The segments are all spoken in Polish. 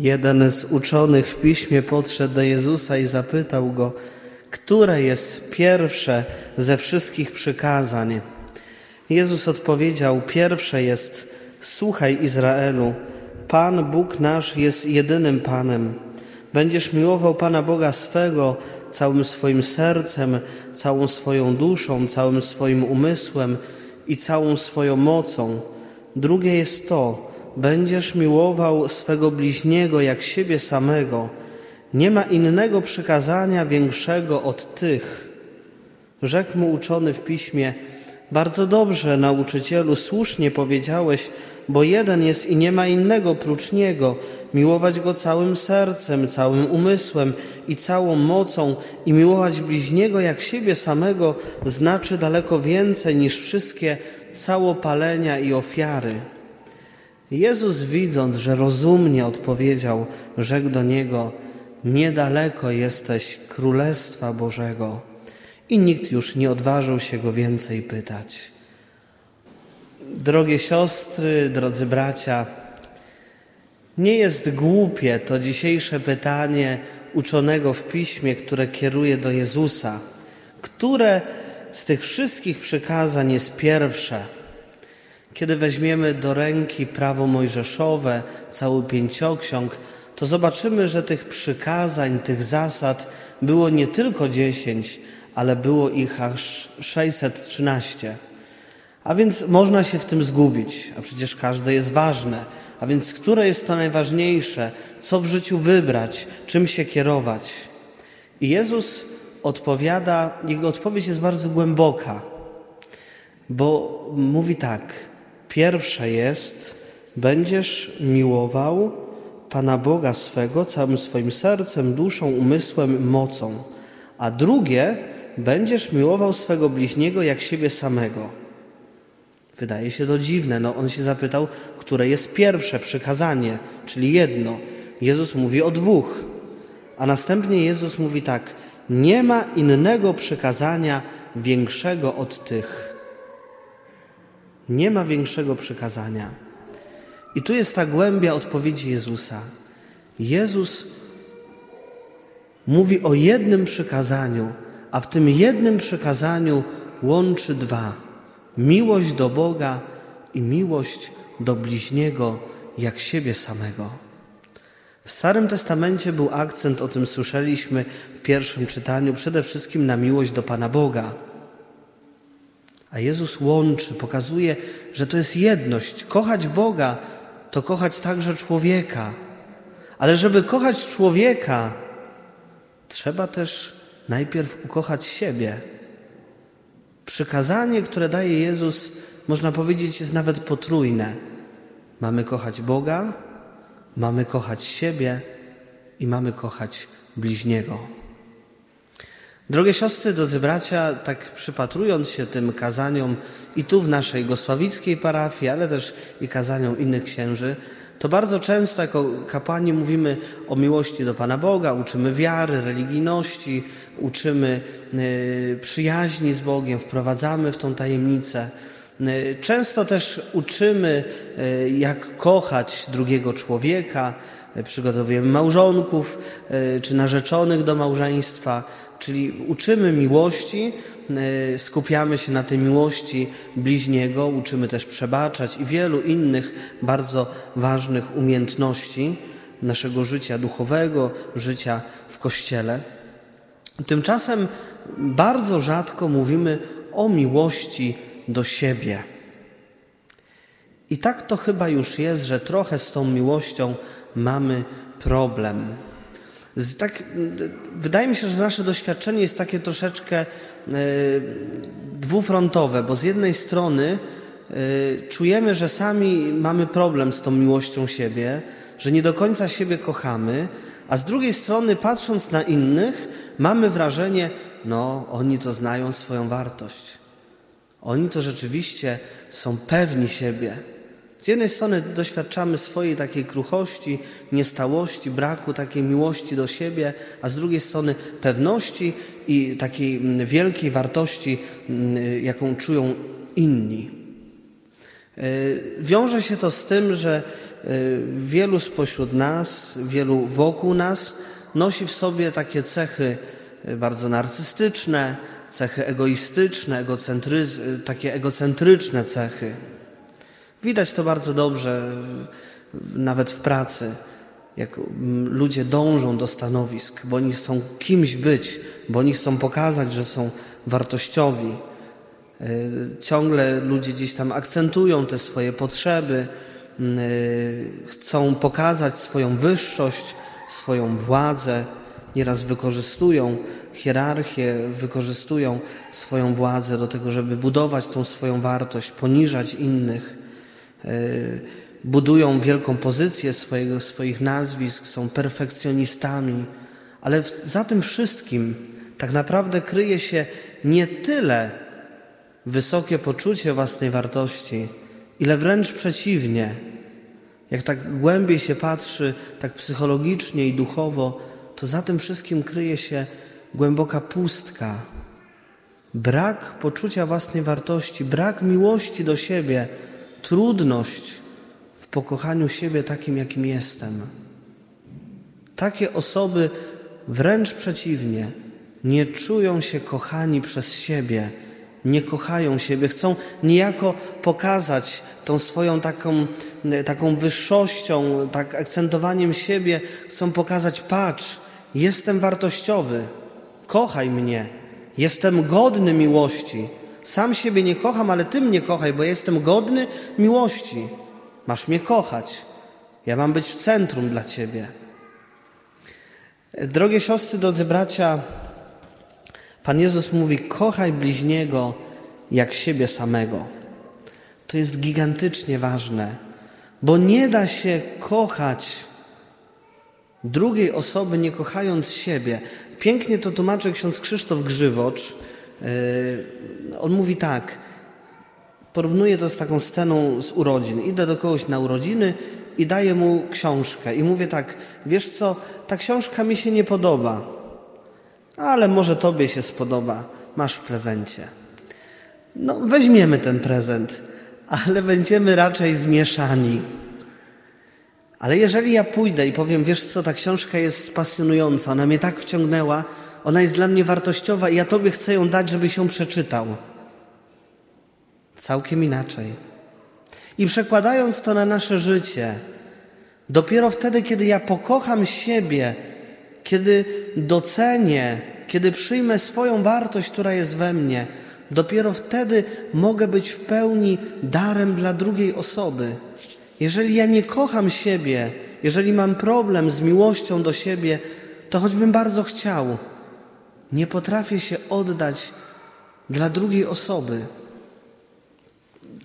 Jeden z uczonych w piśmie podszedł do Jezusa i zapytał go, które jest pierwsze ze wszystkich przykazań. Jezus odpowiedział: Pierwsze jest: Słuchaj Izraelu, Pan Bóg nasz jest jedynym Panem. Będziesz miłował Pana Boga swego całym swoim sercem, całą swoją duszą, całym swoim umysłem i całą swoją mocą. Drugie jest to: będziesz miłował swego bliźniego jak siebie samego. Nie ma innego przykazania większego od tych. Rzekł mu uczony w piśmie: Bardzo dobrze, nauczycielu, słusznie powiedziałeś, bo jeden jest i nie ma innego prócz niego. Miłować go całym sercem, całym umysłem i całą mocą, i miłować bliźniego jak siebie samego znaczy daleko więcej niż wszystkie całopalenia i ofiary. Jezus, widząc, że rozumnie odpowiedział, rzekł do niego: Niedaleko jesteś królestwa Bożego. I nikt już nie odważył się go więcej pytać. Drogie siostry, drodzy bracia, nie jest głupie to dzisiejsze pytanie uczonego w piśmie, które kieruje do Jezusa. Które z tych wszystkich przykazań jest pierwsze? Kiedy weźmiemy do ręki prawo mojżeszowe, cały pięcioksiąg, to zobaczymy, że tych przykazań, tych zasad było nie tylko dziesięć, ale było ich aż 613. A więc można się w tym zgubić, a przecież każde jest ważne. A więc które jest to najważniejsze, co w życiu wybrać, czym się kierować? I Jezus odpowiada, jego odpowiedź jest bardzo głęboka, bo mówi tak: pierwsze jest, będziesz miłował Pana Boga swego całym swoim sercem, duszą, umysłem, mocą. A drugie, będziesz miłował swego bliźniego jak siebie samego. Wydaje się to dziwne. No, on się zapytał, które jest pierwsze przykazanie, czyli jedno. Jezus mówi o dwóch. A następnie Jezus mówi tak: Nie ma innego przykazania większego od tych. Nie ma większego przykazania. I tu jest ta głębia odpowiedzi Jezusa. Jezus mówi o jednym przykazaniu, a w tym jednym przykazaniu łączy dwa: miłość do Boga i miłość do bliźniego jak siebie samego. W Starym Testamencie był akcent, o tym słyszeliśmy w pierwszym czytaniu, przede wszystkim na miłość do Pana Boga. A Jezus łączy, pokazuje, że to jest jedność. Kochać Boga to kochać także człowieka. Ale żeby kochać człowieka, trzeba też najpierw ukochać siebie. Przykazanie, które daje Jezus, można powiedzieć, jest nawet potrójne. Mamy kochać Boga, mamy kochać siebie i mamy kochać bliźniego. Drogie siostry, drodzy bracia, tak przypatrując się tym kazaniom i tu w naszej gosławickiej parafii, ale też i kazaniom innych księży, to bardzo często jako kapłani mówimy o miłości do Pana Boga, uczymy wiary, religijności, uczymy y, przyjaźni z Bogiem, wprowadzamy w tą tajemnicę. Y, często też uczymy, y, jak kochać drugiego człowieka, przygotowujemy małżonków czy narzeczonych do małżeństwa, czyli uczymy miłości, E, skupiamy się na tej miłości bliźniego, uczymy też przebaczać i wielu innych bardzo ważnych umiejętności naszego życia duchowego, życia w Kościele. Tymczasem bardzo rzadko mówimy o miłości do siebie. I tak to chyba już jest, że trochę z tą miłością mamy problem. Tak, wydaje mi się, że nasze doświadczenie jest takie troszeczkę E, dwufrontowe, bo z jednej strony e, czujemy, że sami mamy problem z tą miłością siebie, że nie do końca siebie kochamy, a z drugiej strony, patrząc na innych, mamy wrażenie, no, oni to znają swoją wartość. Oni to rzeczywiście są pewni siebie. Z jednej strony doświadczamy swojej takiej kruchości, niestałości, braku takiej miłości do siebie, a z drugiej strony pewności i takiej mm, wielkiej wartości, mm, jaką czują inni. Wiąże się to z tym, że wielu spośród nas, wielu wokół nas nosi w sobie takie cechy bardzo narcystyczne, cechy egoistyczne, takie egocentryczne cechy. Widać to bardzo dobrze nawet w pracy, jak ludzie dążą do stanowisk, bo oni chcą kimś być, bo oni chcą pokazać, że są wartościowi. E, ciągle ludzie gdzieś tam akcentują te swoje potrzeby, e, chcą pokazać swoją wyższość, swoją władzę. Nieraz wykorzystują hierarchię, wykorzystują swoją władzę do tego, żeby budować tą swoją wartość, poniżać innych. E, budują wielką pozycję swojego, swoich nazwisk, są perfekcjonistami, ale za tym wszystkim tak naprawdę kryje się nie tyle wysokie poczucie własnej wartości, ile wręcz przeciwnie. Jak tak głębiej się patrzy, tak psychologicznie i duchowo, to za tym wszystkim kryje się głęboka pustka, brak poczucia własnej wartości, brak miłości do siebie, trudność w pokochaniu siebie takim, jakim jestem. Takie osoby wręcz przeciwnie, nie czują się kochani przez siebie, nie kochają siebie, chcą niejako pokazać tą swoją taką, taką wyższością, tak akcentowaniem siebie, chcą pokazać: patrz, jestem wartościowy, kochaj mnie, jestem godny miłości. Sam siebie nie kocham, ale Ty mnie kochaj, bo jestem godny miłości. Masz mnie kochać. Ja mam być w centrum dla Ciebie. Drogie siostry, drodzy bracia, Pan Jezus mówi: kochaj bliźniego jak siebie samego. To jest gigantycznie ważne, bo nie da się kochać drugiej osoby, nie kochając siebie. Pięknie to tłumaczy ksiądz Krzysztof Grzywocz. Yy, on mówi tak, porównuje to z taką sceną z urodzin. Idę do kogoś na urodziny i daję mu książkę i mówię tak, wiesz co, ta książka mi się nie podoba, ale może tobie się spodoba, masz w prezencie. No, weźmiemy ten prezent, ale będziemy raczej zmieszani. Ale jeżeli ja pójdę i powiem, wiesz co, ta książka jest pasjonująca, ona mnie tak wciągnęła, ona jest dla mnie wartościowa i ja Tobie chcę ją dać, żebyś ją przeczytał. Całkiem inaczej. I przekładając to na nasze życie, dopiero wtedy, kiedy ja pokocham siebie, kiedy docenię, kiedy przyjmę swoją wartość, która jest we mnie, dopiero wtedy mogę być w pełni darem dla drugiej osoby. Jeżeli ja nie kocham siebie, jeżeli mam problem z miłością do siebie, to choćbym bardzo chciał, nie potrafię się oddać dla drugiej osoby.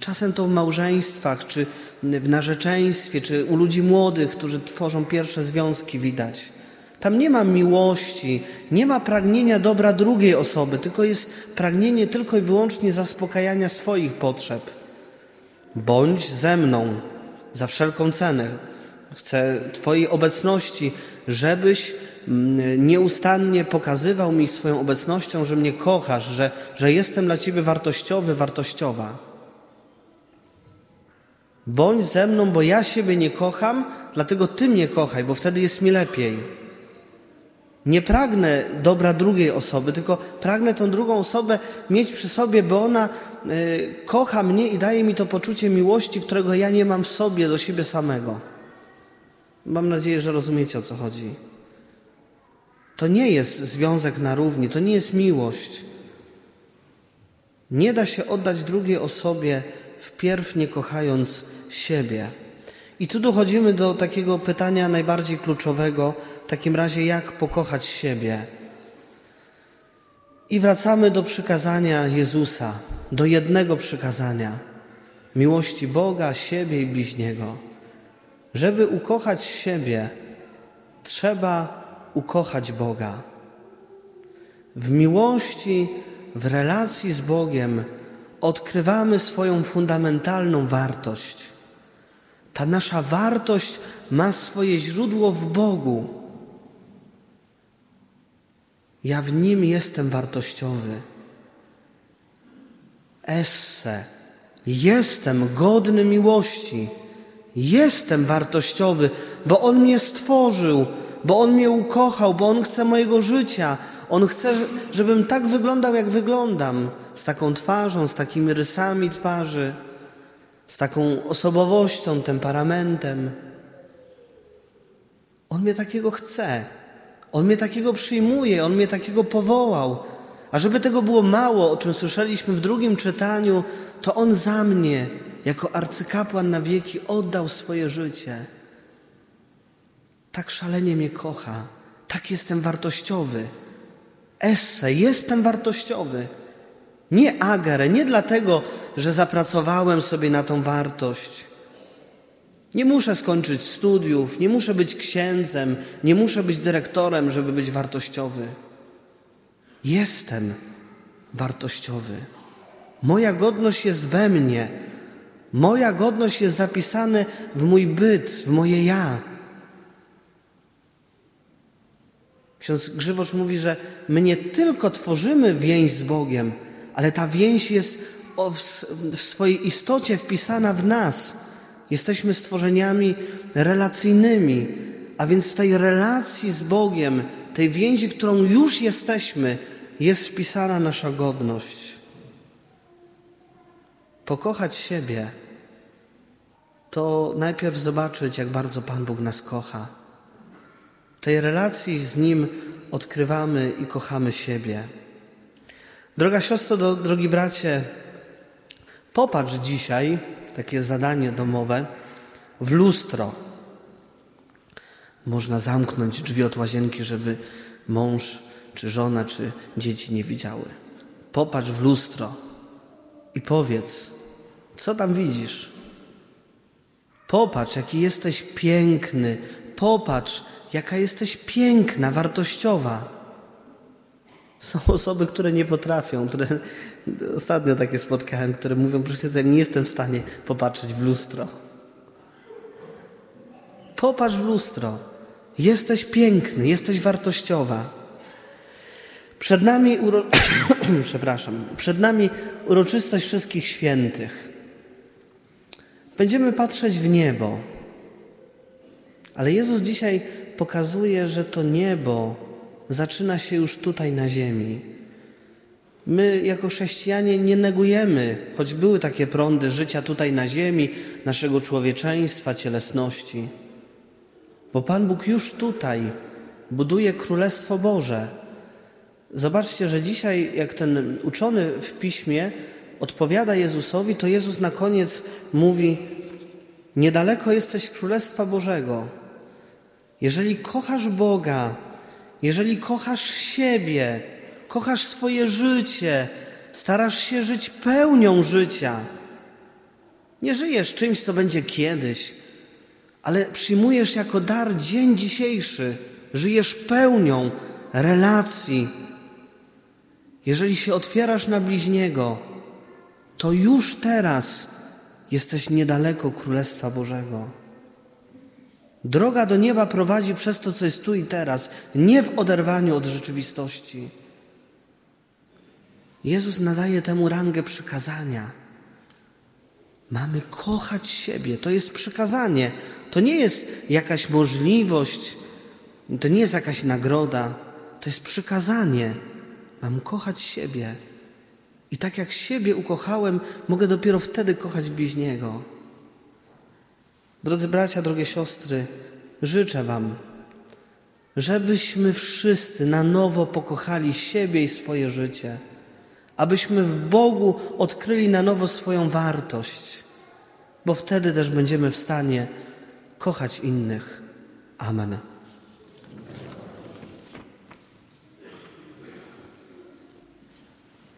Czasem to w małżeństwach, czy w narzeczeństwie, czy u ludzi młodych, którzy tworzą pierwsze związki, widać. Tam nie ma miłości, nie ma pragnienia dobra drugiej osoby, tylko jest pragnienie tylko i wyłącznie zaspokajania swoich potrzeb. Bądź ze mną za wszelką cenę. Chcę Twojej obecności, żebyś nieustannie pokazywał mi swoją obecnością, że mnie kochasz, że, że jestem dla Ciebie wartościowy, wartościowa. Bądź ze mną, bo ja siebie nie kocham, dlatego Ty mnie kochaj, bo wtedy jest mi lepiej. Nie pragnę dobra drugiej osoby, tylko pragnę tą drugą osobę mieć przy sobie, bo ona y, kocha mnie i daje mi to poczucie miłości, którego ja nie mam w sobie do siebie samego. Mam nadzieję, że rozumiecie o co chodzi. To nie jest związek na równi, to nie jest miłość. Nie da się oddać drugiej osobie wpierw nie kochając siebie. I tu dochodzimy do takiego pytania najbardziej kluczowego, w takim razie jak pokochać siebie. I wracamy do przykazania Jezusa, do jednego przykazania miłości Boga, siebie i bliźniego. Żeby ukochać siebie, trzeba ukochać Boga. W miłości, w relacji z Bogiem odkrywamy swoją fundamentalną wartość. Ta nasza wartość ma swoje źródło w Bogu. Ja w Nim jestem wartościowy. Esse, Jestem godny miłości. Jestem wartościowy, bo On mnie stworzył, bo On mnie ukochał, bo On chce mojego życia. On chce, żebym tak wyglądał, jak wyglądam, z taką twarzą, z takimi rysami twarzy, z taką osobowością, temperamentem. On mnie takiego chce. On mnie takiego przyjmuje, On mnie takiego powołał. A żeby tego było mało, o czym słyszeliśmy w drugim czytaniu, to On za mnie, jako arcykapłan na wieki, oddał swoje życie. Tak szalenie mnie kocha, tak jestem wartościowy. Esse, jestem wartościowy. Nie agarę, nie dlatego, że zapracowałem sobie na tą wartość. Nie muszę skończyć studiów, nie muszę być księdzem, nie muszę być dyrektorem, żeby być wartościowy. Jestem wartościowy. Moja godność jest we mnie. Moja godność jest zapisana w mój byt, w moje ja. Ksiądz Grzywocz mówi, że my nie tylko tworzymy więź z Bogiem, ale ta więź jest w swojej istocie wpisana w nas. Jesteśmy stworzeniami relacyjnymi, a więc w tej relacji z Bogiem, tej więzi, którą już jesteśmy, jest wpisana nasza godność. Pokochać siebie to najpierw zobaczyć, jak bardzo Pan Bóg nas kocha. Tej relacji z Nim odkrywamy i kochamy siebie. Droga siostro, drogi bracie, popatrz dzisiaj, takie zadanie domowe, w lustro. Można zamknąć drzwi od łazienki, żeby mąż, czy żona, czy dzieci nie widziały. Popatrz w lustro i powiedz, co tam widzisz. Popatrz, jaki jesteś piękny. Popatrz, jaka jesteś piękna, wartościowa. Są osoby, które nie potrafią, które ostatnio takie spotkałem, które mówią, że nie jestem w stanie popatrzeć w lustro. Popatrz w lustro. Jesteś piękny, jesteś wartościowa. Przed nami, uro... przepraszam, przed nami uroczystość wszystkich świętych. Będziemy patrzeć w niebo. Ale Jezus dzisiaj pokazuje, że to niebo zaczyna się już tutaj na ziemi. My, jako chrześcijanie, nie negujemy, choć były takie prądy życia tutaj na ziemi, naszego człowieczeństwa, cielesności. Bo Pan Bóg już tutaj buduje Królestwo Boże. Zobaczcie, że dzisiaj, jak ten uczony w piśmie odpowiada Jezusowi, to Jezus na koniec mówi: Niedaleko jesteś Królestwa Bożego. Jeżeli kochasz Boga, jeżeli kochasz siebie, kochasz swoje życie, starasz się żyć pełnią życia, nie żyjesz czymś, co będzie kiedyś, ale przyjmujesz jako dar dzień dzisiejszy, żyjesz pełnią relacji. Jeżeli się otwierasz na bliźniego, to już teraz jesteś niedaleko Królestwa Bożego. Droga do nieba prowadzi przez to, co jest tu i teraz, nie w oderwaniu od rzeczywistości. Jezus nadaje temu rangę przykazania. Mamy kochać siebie, to jest przykazanie. To nie jest jakaś możliwość, to nie jest jakaś nagroda, to jest przykazanie. Mam kochać siebie. I tak jak siebie ukochałem, mogę dopiero wtedy kochać bliźniego. Drodzy bracia, drogie siostry, życzę Wam, żebyśmy wszyscy na nowo pokochali siebie i swoje życie, abyśmy w Bogu odkryli na nowo swoją wartość, bo wtedy też będziemy w stanie kochać innych. Amen.